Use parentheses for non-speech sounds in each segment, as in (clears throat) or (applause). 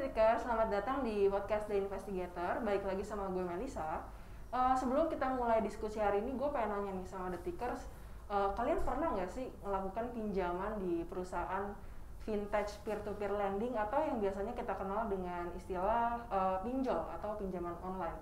Detikers, selamat datang di podcast The Investigator. Baik lagi sama gue Melisa. Uh, sebelum kita mulai diskusi hari ini, gue pengen nanya nih sama Detikers, uh, kalian pernah nggak sih melakukan pinjaman di perusahaan vintage peer-to-peer lending atau yang biasanya kita kenal dengan istilah uh, pinjol atau pinjaman online?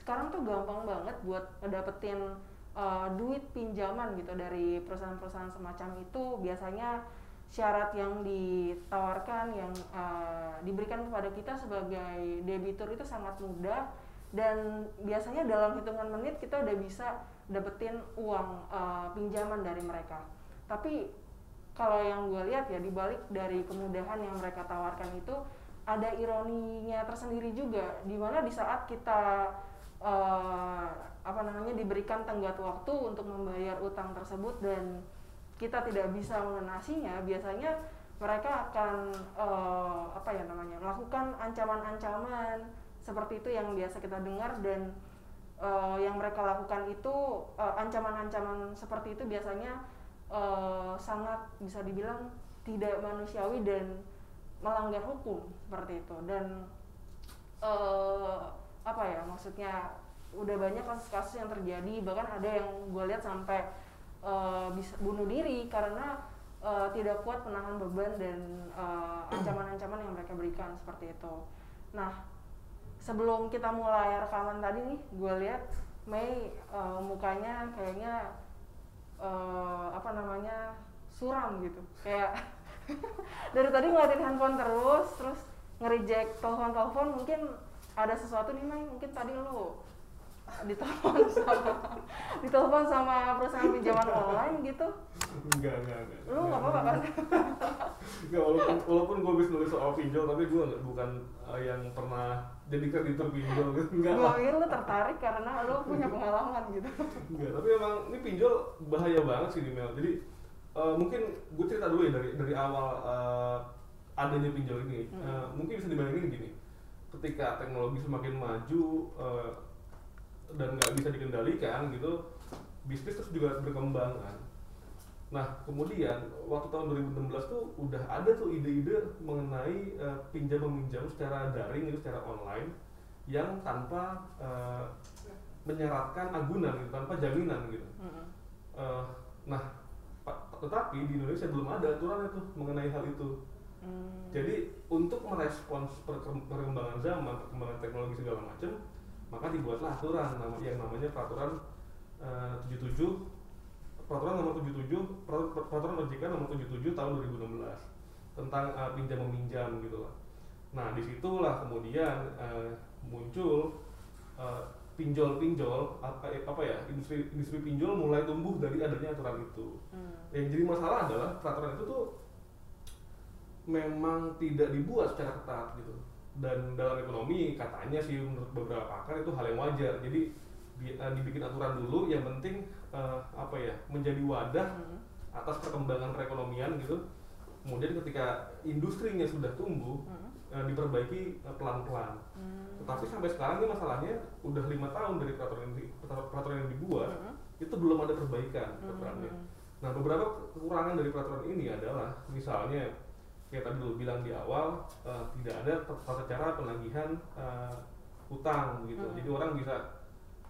Sekarang tuh gampang banget buat ngedapetin uh, duit pinjaman gitu dari perusahaan-perusahaan semacam itu. Biasanya syarat yang ditawarkan yang uh, diberikan kepada kita sebagai debitur itu sangat mudah dan biasanya dalam hitungan menit kita udah bisa dapetin uang uh, pinjaman dari mereka. Tapi kalau yang gue lihat ya dibalik dari kemudahan yang mereka tawarkan itu ada ironinya tersendiri juga, di mana di saat kita uh, apa namanya diberikan tenggat waktu untuk membayar utang tersebut dan kita tidak bisa melunasinya, biasanya mereka akan uh, apa ya namanya melakukan ancaman-ancaman seperti itu yang biasa kita dengar dan uh, yang mereka lakukan itu ancaman-ancaman uh, seperti itu biasanya uh, sangat bisa dibilang tidak manusiawi dan melanggar hukum seperti itu. Dan uh, apa ya maksudnya udah banyak kasus-kasus yang terjadi bahkan ada yang gue lihat sampai uh, bisa bunuh diri karena uh, tidak kuat menahan beban dan ancaman-ancaman uh, yang mereka berikan seperti itu. Nah, sebelum kita mulai rekaman tadi nih, gue lihat Mei uh, mukanya kayaknya uh, apa namanya suram gitu, kayak (laughs) dari tadi ngeliatin handphone terus, terus nge-reject telepon-telepon mungkin ada sesuatu nih Mei, mungkin tadi lo ditelepon sama ditelepon sama perusahaan pinjaman online gitu. Enggak enggak enggak. Lu nggak apa-apa kan enggak walaupun walaupun gue bisa nulis soal pinjol tapi gue bukan uh, yang pernah jadi kreditur pinjol gitu enggak. Gue pikir lu tertarik karena lu punya pengalaman gitu. Enggak tapi emang ini pinjol bahaya banget sih di Mel. Jadi uh, mungkin gue cerita dulu ya dari dari awal uh, adanya pinjol ini. Hmm. uh, mungkin bisa dibayangin gini. Ketika teknologi semakin maju uh, dan nggak bisa dikendalikan gitu bisnis terus juga berkembang kan. Nah kemudian waktu tahun 2016 tuh udah ada tuh ide-ide mengenai uh, pinjam meminjam secara daring itu secara online yang tanpa uh, menyaratkan agunan gitu tanpa jaminan gitu. Uh, nah tetapi di Indonesia belum ada aturan itu mengenai hal itu. Mm. jadi untuk merespons perkembangan zaman perkembangan teknologi segala macam maka dibuatlah aturan yang namanya peraturan uh, 77 peraturan nomor 77 peraturan OJK nomor 77 tahun 2016 tentang uh, pinjam meminjam gitu lah. Nah di situlah kemudian uh, muncul uh, pinjol-pinjol apa apa ya industri industri pinjol mulai tumbuh dari adanya aturan itu. Hmm. Yang jadi masalah adalah peraturan itu tuh memang tidak dibuat secara ketat gitu dan dalam ekonomi katanya sih menurut beberapa pakar itu hal yang wajar jadi uh, dibikin aturan dulu yang penting uh, apa ya menjadi wadah hmm. atas perkembangan perekonomian gitu kemudian ketika industrinya sudah tumbuh hmm. uh, diperbaiki pelan-pelan hmm. tetapi sampai sekarang ini masalahnya udah lima tahun dari peraturan yang peraturan yang dibuat hmm. itu belum ada perbaikan peraturannya hmm. nah beberapa kekurangan dari peraturan ini adalah misalnya kayak tadi lu bilang di awal uh, tidak ada tata cara penagihan uh, utang gitu hmm. jadi orang bisa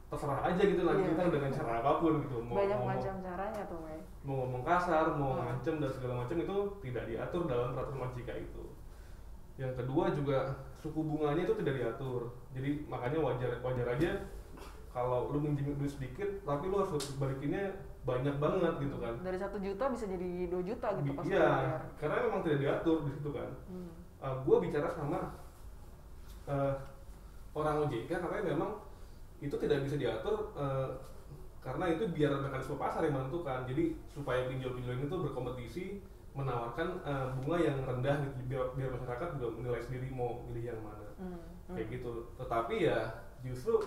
terserah aja gitu lagi yeah. utang dengan cara apa pun gitu mau banyak ngomong, macam caranya tuh May. mau ngomong kasar mau hmm. ngancem dan segala macam itu tidak diatur dalam peraturan OJK itu yang kedua juga suku bunganya itu tidak diatur jadi makanya wajar wajar aja kalau lu minjem duit sedikit tapi lu harus balikinnya banyak banget gitu kan. Dari satu juta bisa jadi dua juta gitu pas iya karena memang tidak diatur di situ kan. Hmm. uh, eh, gue bicara sama uh, orang OJK katanya memang itu tidak bisa diatur uh, karena itu biar mekanisme pasar yang menentukan. Jadi supaya pinjol-pinjol itu berkompetisi menawarkan uh, bunga yang rendah gitu biar, biar masyarakat juga menilai sendiri mau milih yang mana. Hmm. kayak gitu. Tetapi ya justru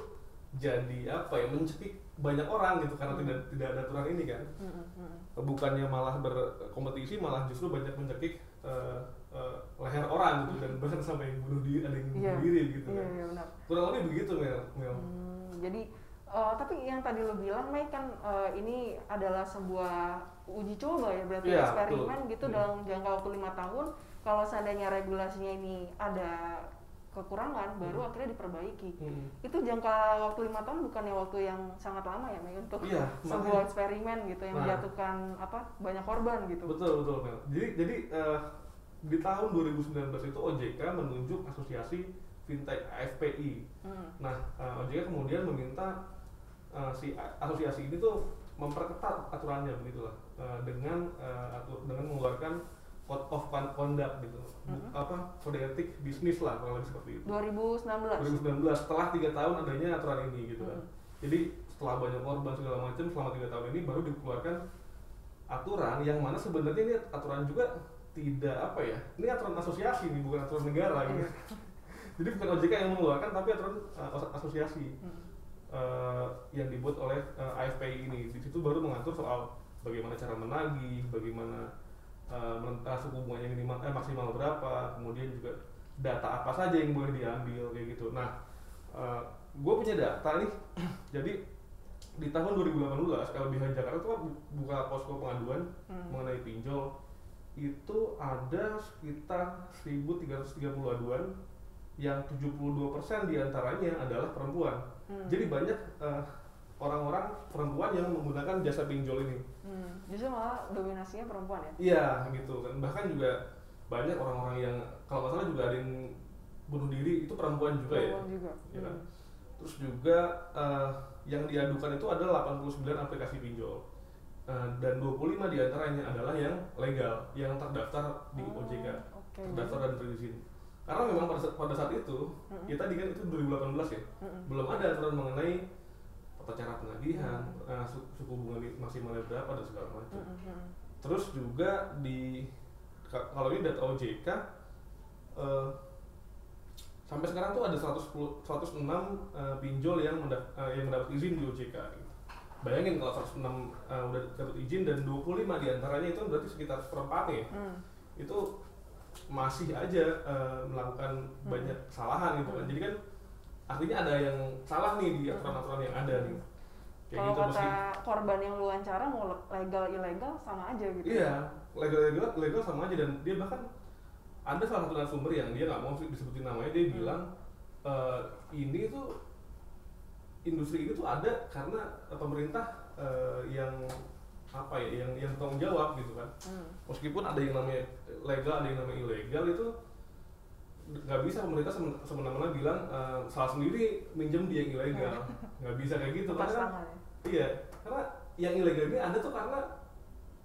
jadi apa ya mencekik banyak orang gitu karena hmm. tidak tidak ada aturan ini kan hmm, hmm. bukannya malah berkompetisi malah justru banyak mencekik uh, uh, leher orang gitu dan bahkan sampai bunuh diri ada yang bunuh yeah. diri gitu yeah, kan yeah, benar. kurang lebih begitu Mel, Mel. Hmm, jadi uh, tapi yang tadi lo bilang Mei kan uh, ini adalah sebuah uji coba ya berarti yeah, eksperimen betul. gitu yeah. dalam jangka waktu lima tahun kalau seandainya regulasinya ini ada kekurangan baru Hmm. akhirnya diperbaiki Hmm. itu jangka waktu lima tahun bukannya waktu yang sangat lama ya Mei untuk Iya, sebuah makanya. eksperimen gitu yang Nah. menjatuhkan apa banyak korban gitu Betul betul Mel. Jadi jadi eh, di tahun 2019 itu OJK menunjuk asosiasi fintech AFPI. Hmm. Nah eh, OJK kemudian meminta eh, si asosiasi ini tuh memperketat aturannya begitulah Eh, dengan eh, atur dengan mengeluarkan code of con- conduct gitu Mhm. apa kode etik bisnis lah kurang lebih seperti itu. 2019 2019 setelah tiga tahun adanya aturan ini gitu kan. Hmm. Jadi setelah banyak korban segala macam selama tiga tahun ini baru dikeluarkan aturan yang mana sebenarnya ini aturan juga tidak apa ya ini aturan asosiasi nih bukan aturan negara gitu. Iya. (laughs) Jadi bukan OJK yang mengeluarkan tapi aturan uh, as- asosiasi uh, yang dibuat oleh uh, AFPI ini. Di situ baru mengatur soal bagaimana cara menagih, bagaimana uh, uh, suku bunga yang minimal, eh, maksimal berapa, kemudian juga data apa saja yang boleh diambil kayak gitu. Nah, gue punya data nih. (clears throat) Jadi di tahun 2018 LBH Jakarta itu kan bu- buka posko pengaduan Hmm. mengenai pinjol itu ada sekitar 1330 aduan yang 72% di antaranya adalah perempuan. Hmm. Jadi banyak eh, orang-orang perempuan yang menggunakan jasa pinjol ini. Hmm. justru malah dominasinya perempuan ya Iya gitu kan. Bahkan juga banyak orang-orang yang kalau nggak salah juga ada yang bunuh diri itu perempuan juga ya. perempuan juga Ya kan? Hmm. Terus juga eh, yang diadukan itu ada 89 aplikasi pinjol. Eh, dan 25 di antaranya adalah yang legal, yang terdaftar di Oh, OJK, oke terdaftar dan berizin. Karena memang pada saat, pada saat itu, Mm-mm. kita di kan itu 2018 ya, Mm-mm. belum ada aturan mengenai tata cara penagihan, eh, su- suku bunga maksimalnya berapa dan segala macam. Mm-mm. Terus juga di ka- kalau ini data OJK eh, sampai sekarang tuh ada 110 106 eh, pinjol yang mendapat yang mendapat izin di OJK. gitu. Bayangin kalau 106 eh, udah dapat izin dan 25 di antaranya itu berarti sekitar seperempatnya ya. Hmm. itu masih aja eh, melakukan Hmm. banyak kesalahan gitu kan. Hmm. Jadi kan artinya ada yang salah nih di aturan-aturan yang ada nih. Kalau gitu kata meski korban yang lu wawancara mau legal ilegal sama aja gitu Iya, legal legal legal sama aja dan dia bahkan ada salah satu narasumber yang dia nggak mau disebutin namanya dia Hmm. bilang "Eh, ini tuh industri ini tuh ada karena eh, pemerintah eh, yang apa ya yang yang bertanggung jawab gitu kan Hmm. meskipun ada yang namanya legal ada yang namanya ilegal itu nggak bisa pemerintah semen- semena-mena bilang eh, salah sendiri minjem dia yang ilegal nggak bisa kayak gitu lepas karena kan tangan ya Iya, karena yang ilegal ini ada tuh karena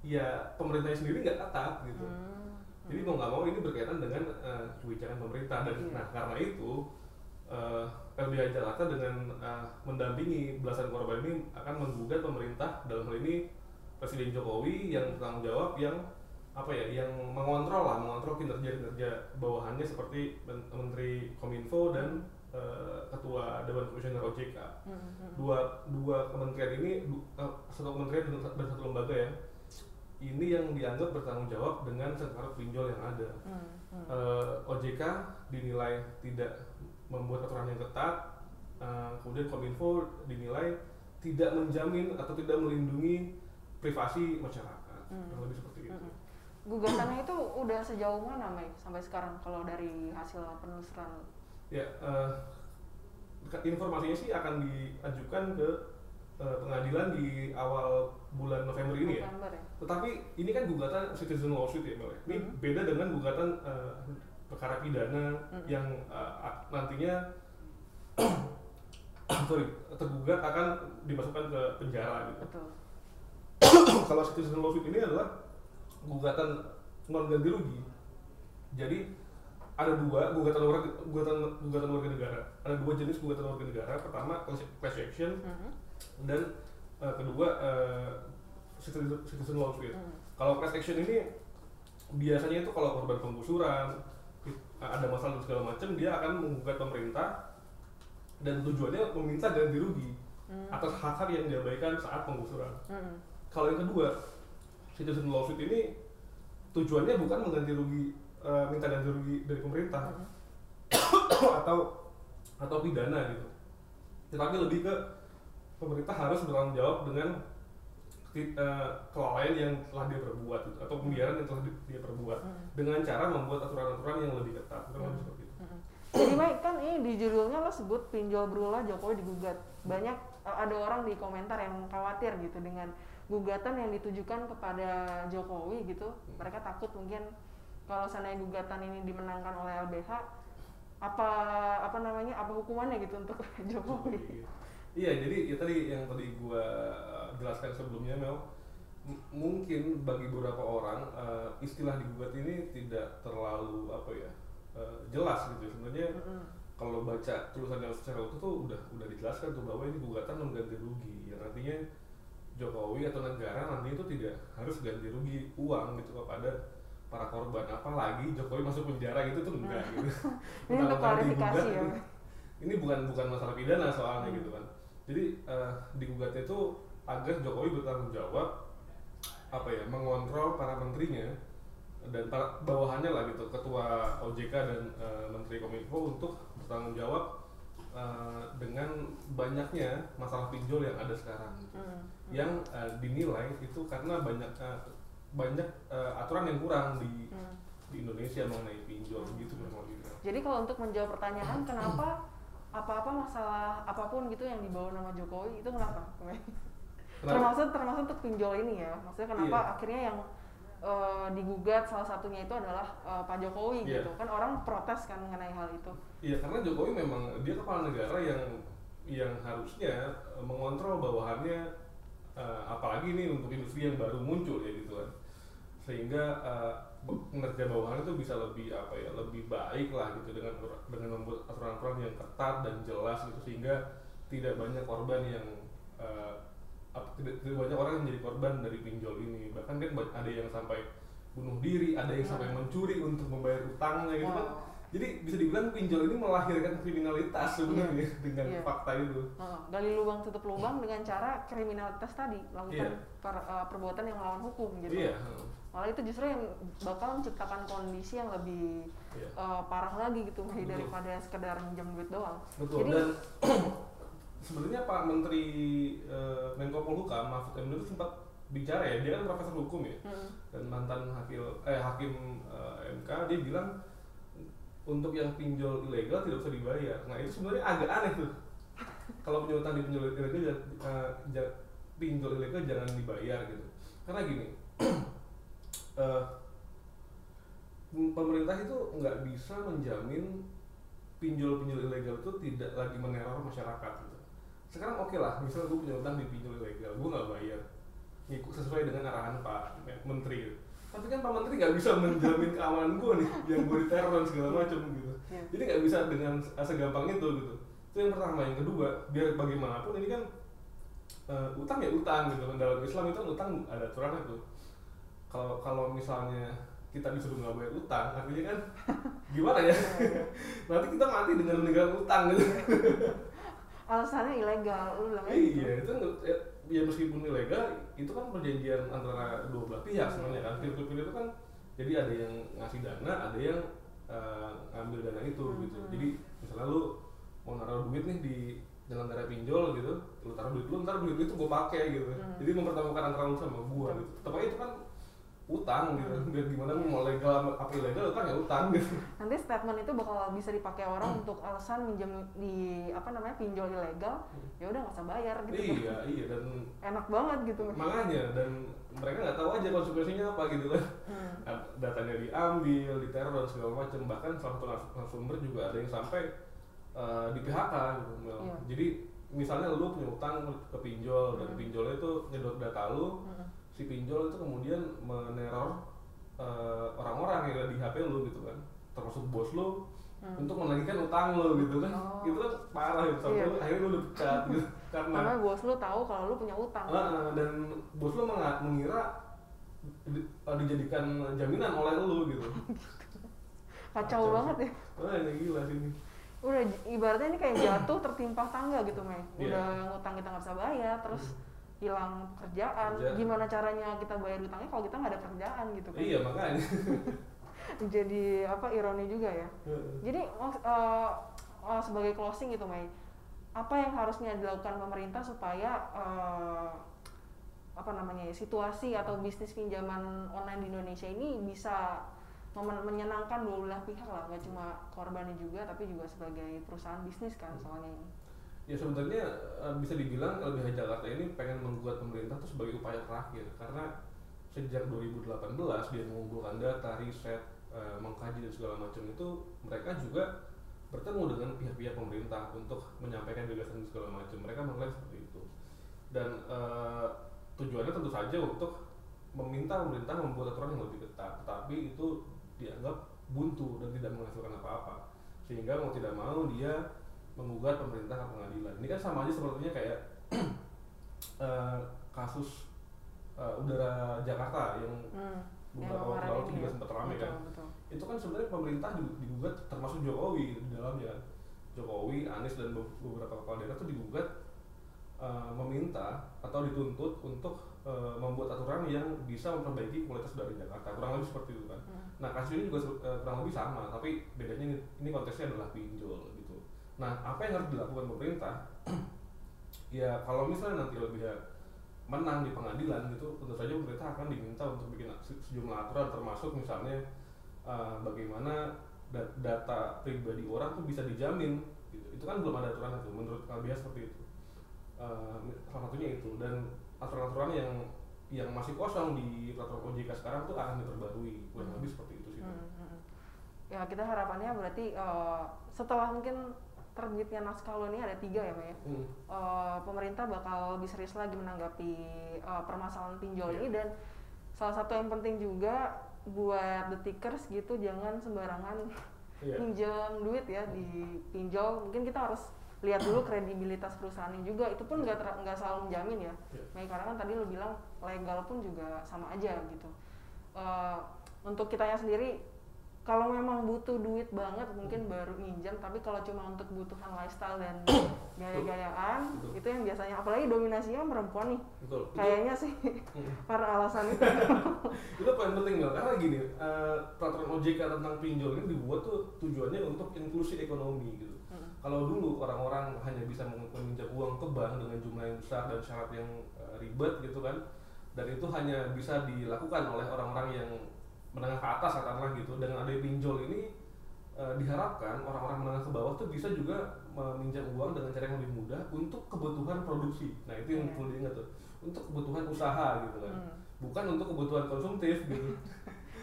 ya pemerintahnya sendiri nggak ketat gitu. Hmm. Jadi mau nggak mau ini berkaitan dengan eh, kebijakan pemerintah dan Iya. nah karena itu eh, LBH Jakarta dengan eh, mendampingi belasan korban ini akan menggugat pemerintah dalam hal ini Presiden Jokowi yang bertanggung jawab yang apa ya yang mengontrol lah mengontrol kinerja kinerja bawahannya seperti Men- Menteri Kominfo dan eh, Ketua Dewan Komisioner OJK Hmm, hmm. dua dua kementerian ini du- eh, satu kementerian dan, dan satu lembaga ya ini yang dianggap bertanggung jawab dengan sengkarut pinjol yang ada Hmm, hmm. Eh, OJK dinilai tidak membuat aturan yang ketat eh, kemudian Kominfo dinilai tidak menjamin atau tidak melindungi privasi masyarakat Hmm. kurang lebih seperti itu Mm-mm. Gugatannya itu udah sejauh mana, Mei, sampai sekarang kalau dari hasil penelusuran? ya ke- informasinya sih akan diajukan ke eh, pengadilan di awal bulan November ini ya November ya? Tetapi ini kan gugatan citizen lawsuit ya, Mel. ya. Ini Mhm. beda dengan gugatan eh, perkara pidana Mhm. yang eh, a- nantinya (clears throat) sorry tergugat akan dimasukkan ke penjara gitu. Betul. (clears throat) Kalau citizen lawsuit ini adalah gugatan non ganti rugi. Jadi ada dua gugatan warga gugatan gugatan warga negara. Ada dua jenis gugatan warga negara. Pertama class, action Mhm. dan eh, kedua eh, citizen, citizen lawsuit. Hmm. Kalau class action ini biasanya itu kalau korban penggusuran ada masalah dan segala macam dia akan menggugat pemerintah dan tujuannya meminta ganti rugi Hmm. atas hak-hak yang diabaikan saat penggusuran. Hmm. Kalau yang kedua citizen lawsuit ini tujuannya bukan mengganti rugi eh, minta ganti rugi dari pemerintah Hmm. (coughs) atau atau pidana gitu. Tetapi lebih ke pemerintah harus bertanggung jawab dengan eh, kelalaian yang telah dia perbuat gitu, atau pembiaran yang telah di- dia perbuat Hmm. dengan cara membuat aturan-aturan yang lebih ketat kurang Hmm. seperti itu. Mm-mm. jadi Mike kan ini di judulnya lo sebut pinjol berulah Jokowi digugat banyak uh, ada orang di komentar yang khawatir gitu dengan gugatan yang ditujukan kepada Jokowi gitu mereka takut mungkin kalau seandainya gugatan ini dimenangkan oleh LBH apa apa namanya apa hukumannya gitu untuk (laughs) Jokowi Iya, jadi ya tadi yang tadi gua uh, jelaskan sebelumnya Mel, mungkin bagi beberapa orang uh, istilah digugat ini tidak terlalu apa ya uh, jelas gitu. Sebenarnya Mm-mm. kalau baca tulisannya secara utuh tuh udah udah dijelaskan tuh bahwa ini gugatan mengganti rugi, yang artinya Jokowi atau negara nanti itu tidak harus ganti rugi uang gitu kepada para korban apalagi Jokowi masuk penjara gitu tuh enggak gitu (laughs) Ini untuk klarifikasi ya. (laughs) ini bukan bukan masalah pidana soalnya Hmm. gitu kan jadi eh, digugatnya itu agar Jokowi bertanggung jawab apa ya mengontrol para menterinya dan para bawahannya lah gitu ketua OJK dan eh, Menteri Kominfo untuk bertanggung jawab eh, dengan banyaknya masalah pinjol yang ada sekarang gitu Mm. yang eh, dinilai itu karena banyak eh, banyak eh, aturan yang kurang di Mm. di Indonesia mengenai pinjol gitu memang gitu. Jadi kalau untuk menjawab pertanyaan kenapa apa-apa masalah apa pun gitu yang dibawa nama Jokowi itu kenapa? termasuk termasuk untuk pinjol ini ya. Maksudnya kenapa Iya. akhirnya yang eh, digugat salah satunya itu adalah eh, Pak Jokowi Iya. gitu kan orang protes kan mengenai hal itu. Iya karena Jokowi memang dia kepala negara yang yang harusnya eh, mengontrol bawahannya eh, apalagi ini untuk industri yang baru muncul ya gitu kan sehingga eh, be- kinerja bawahan itu bisa lebih apa ya lebih baik lah gitu dengan dengan membuat aturan-aturan yang ketat dan jelas gitu sehingga tidak banyak korban yang ap- tidak, tidak banyak orang yang menjadi korban dari pinjol ini bahkan kan ada yang sampai bunuh diri ada yang sampai mencuri untuk membayar utangnya gitu kan jadi bisa dibilang pinjol ini melahirkan kriminalitas sebenarnya (laughs) dengan Iya. fakta itu gali lubang tutup lubang dengan cara kriminalitas tadi lakukan Iya. per- eh, perbuatan yang melawan hukum gitu. iya Malah itu justru yang bakal menciptakan kondisi yang lebih iya eh, parah lagi gitu Betul. daripada sekedar minjam duit doang. betul Jadi- dan (clears throat) sebenarnya Pak Menteri eh, Menko Polhukam Mahfud MD itu sempat bicara ya dia kan profesor hukum ya Mm-mm. dan mantan hakim eh hakim eh, MK dia bilang untuk yang pinjol ilegal tidak usah dibayar nah itu sebenarnya agak aneh tuh kalau punya utang di pinjol ilegal jangan- eh, ja- pinjol ilegal jangan dibayar gitu karena gini (clears throat) eh, pemerintah itu nggak bisa menjamin pinjol-pinjol ilegal itu tidak lagi meneror masyarakat gitu. Sekarang oke lah, misalnya gue punya utang di pinjol ilegal, gue nggak bayar, ngikut sesuai dengan arahan Pak Menteri. gitu. Tapi kan Pak Menteri nggak bisa menjamin keamanan gue nih, yang gue diteror dan segala macam gitu. Iya. Jadi nggak bisa dengan segampang itu gitu. Itu yang pertama, yang kedua, biar bagaimanapun ini kan eh, utang ya utang gitu. Dalam Islam itu kan utang ada aturannya tuh. Kalau kalau misalnya kita disuruh nggak bayar utang, artinya kan (laughs) gimana ya? Nanti kita mati dengan meninggal utang gitu. (laughs) Alasannya ilegal, lu bilang iya, itu nggak- ya, ya meskipun ilegal, itu kan perjanjian antara dua belah pihak sebenarnya kan. Peer-to-peer itu kan jadi ada yang ngasih dana, ada yang eh, ngambil dana itu gitu. Hmm. Jadi misalnya lu mau naruh duit nih di penyelenggara pinjol gitu, lu taruh duit lu, ntar duit itu gue pakai gitu. Hmm. Jadi mempertemukan antara lu sama gua gitu. Tapi itu kan utang gitu. Hmm. (laughs) Biar gimana mau legal apa ilegal utang ya utang gitu. Nanti statement itu bakal bisa dipakai orang untuk alasan minjem di apa namanya pinjol ilegal, ya udah nggak usah bayar gitu. iya, iya dan Enak banget gitu. makanya dan mereka nggak tahu aja konsekuensinya apa gitu kan. Hmm. Nah, datanya diambil, diteror dan segala macam. Bahkan salah satu narasumber juga ada yang sampai eh, di PHK gitu. Iya. Jadi misalnya lu punya utang ke pinjol dan Hmm. pinjolnya itu nyedot data lu, Hmm. Si pinjol itu kemudian meneror eh, orang-orang yang ada di HP lu gitu kan, termasuk bos lu Hmm. untuk menagihkan utang lu gitu kan. Oh. Itu kan parah gitu. Sampai Iya. lu- akhirnya lu dipecat gitu (laughs) karena Karena bos lu tahu kalau lu punya utang. Ah, dan bos lu menga- mengira di- eh, dijadikan jaminan oleh lu gitu. (laughs) Kacau Kacau banget ya. Wah, ini gila sih ini. Udah ibaratnya ini kayak jatuh tertimpa tangga gitu, Mei. Iya. Udah ngutang kita nggak bisa bayar, terus hilang pekerjaan. Kerjaan. Gimana caranya kita bayar utangnya kalau kita nggak ada kerjaan gitu kan? Iya makanya. (laughs) Jadi apa ironi juga ya. Jadi eh, eh, sebagai closing gitu, Mei. Apa yang harusnya dilakukan pemerintah supaya eh, apa namanya ya, situasi atau bisnis pinjaman online di Indonesia ini bisa menyenangkan dua belah pihak lah nggak cuma korbannya juga tapi juga sebagai perusahaan bisnis kan soalnya ini ya sebenarnya eh, bisa dibilang LBH Jakarta ini pengen membuat pemerintah tuh sebagai upaya terakhir karena sejak 2018 dia mengumpulkan data, riset, eh, mengkaji dan segala macam itu mereka juga bertemu dengan pihak-pihak pemerintah untuk menyampaikan gagasan segala macam. Mereka menilai seperti itu. Dan eh, tujuannya tentu saja untuk meminta pemerintah membuat aturan yang lebih ketat, tetapi itu dianggap buntu dan tidak menghasilkan apa-apa. Sehingga mau tidak mau dia menggugat pemerintah ke pengadilan. Ini kan sama aja sepertinya kayak (clears throat) eh, kasus eh, udara Jakarta yang hmm. beberapa waktu lalu itu juga ya. sempat ramai kan. betul. Itu kan sebenarnya pemerintah digugat termasuk Jokowi di dalamnya. Jokowi, Anies dan be- beberapa kepala daerah itu digugat eh, meminta atau dituntut untuk eh, membuat aturan yang bisa memperbaiki kualitas udara di Jakarta. Kurang lebih seperti itu kan. Hmm. Nah kasus ini juga eh, kurang lebih sama, tapi bedanya ini, ini konteksnya adalah pinjol gitu. Nah apa yang harus dilakukan pemerintah? (clears throat) ya kalau misalnya nanti lebih menang di pengadilan gitu, tentu saja pemerintah akan diminta untuk bikin se- sejumlah aturan termasuk misalnya eh, bagaimana da- data pribadi orang tuh bisa dijamin. Gitu. Itu kan belum ada aturan itu menurut LBH seperti itu. Eh, salah satunya itu dan aturan-aturan yang yang masih kosong di peraturan OJK sekarang tuh akan diperbarui kurang Hmm. lebih seperti itu sih. Hmm, hmm. Ya kita harapannya berarti eh, setelah mungkin terbitnya naskah lo ini ada tiga ya, Pak ya. Hmm. Eh, pemerintah bakal lebih serius lagi menanggapi eh, permasalahan pinjol Iya. ini dan salah satu yang penting juga buat detikers gitu jangan sembarangan Iya. (laughs) pinjam duit ya di pinjol mungkin kita harus lihat dulu kredibilitas perusahaannya juga itu pun nggak ter- nggak selalu menjamin ya Iya. Baik, karena kan tadi lo bilang legal pun juga sama aja gitu Eh, untuk kitanya sendiri kalau memang butuh duit banget mungkin baru minjam tapi kalau cuma untuk kebutuhan lifestyle dan gaya-gayaan itu yang biasanya. Apalagi dominasinya perempuan nih. Betul. Kayaknya sih Hmm. (laughs) para alasan itu. (laughs) Itu paling penting Mel karena gini eh, peraturan OJK tentang pinjol ini dibuat tuh tujuannya untuk inklusi ekonomi gitu. Hmm. kalau dulu orang-orang hanya bisa mem- meminjam uang ke bank dengan jumlah yang besar dan syarat yang eh, ribet gitu kan dan itu hanya bisa dilakukan oleh orang-orang yang menengah ke atas katakanlah gitu dengan adanya pinjol ini eh, diharapkan orang-orang menengah ke bawah tuh bisa juga meminjam uang dengan cara yang lebih mudah untuk kebutuhan produksi nah itu yang Iya. perlu diingat tuh untuk kebutuhan usaha gitu kan Hmm. bukan untuk kebutuhan konsumtif gitu. (laughs)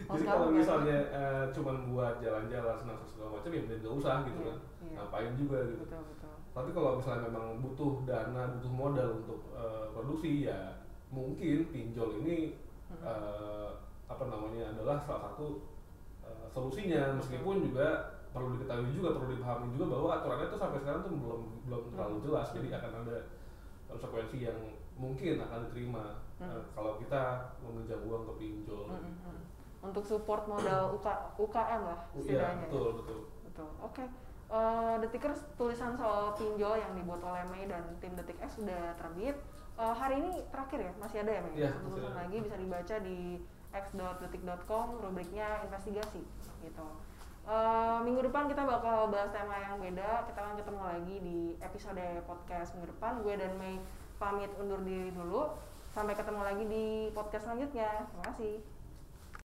Oh, Jadi sekarang kalau misalnya eh, cuman buat jalan-jalan senang segala macam ya mending nggak usah gitu Iya, kan. iya. Ngapain juga gitu. betul betul Tapi kalau misalnya memang butuh dana, butuh modal untuk eh, produksi ya mungkin pinjol ini Hmm. eh, apa namanya adalah salah satu eh, solusinya meskipun juga perlu diketahui juga perlu dipahami juga bahwa aturannya itu sampai sekarang tuh belum belum terlalu Hmm. jelas jadi akan ada konsekuensi yang mungkin akan diterima Hmm. eh, kalau kita meminjam uang ke pinjol. Hmm, hmm, hmm. untuk support modal (clears throat) UK, UKM lah Iya setidaknya ya. betul betul. Betul. Oke. Eh, Detikers tulisan soal pinjol yang dibuat oleh Mei dan tim Detik X sudah terbit. Eh, hari ini terakhir ya, masih ada ya Mei? Iya, tulisan ada. lagi bisa dibaca di x.detik.com, rubriknya investigasi gitu. Eh, minggu depan kita bakal bahas tema yang beda. Kita akan ketemu lagi di episode podcast minggu depan. Gue dan Mei pamit undur diri dulu. Sampai ketemu lagi di podcast selanjutnya. Terima kasih.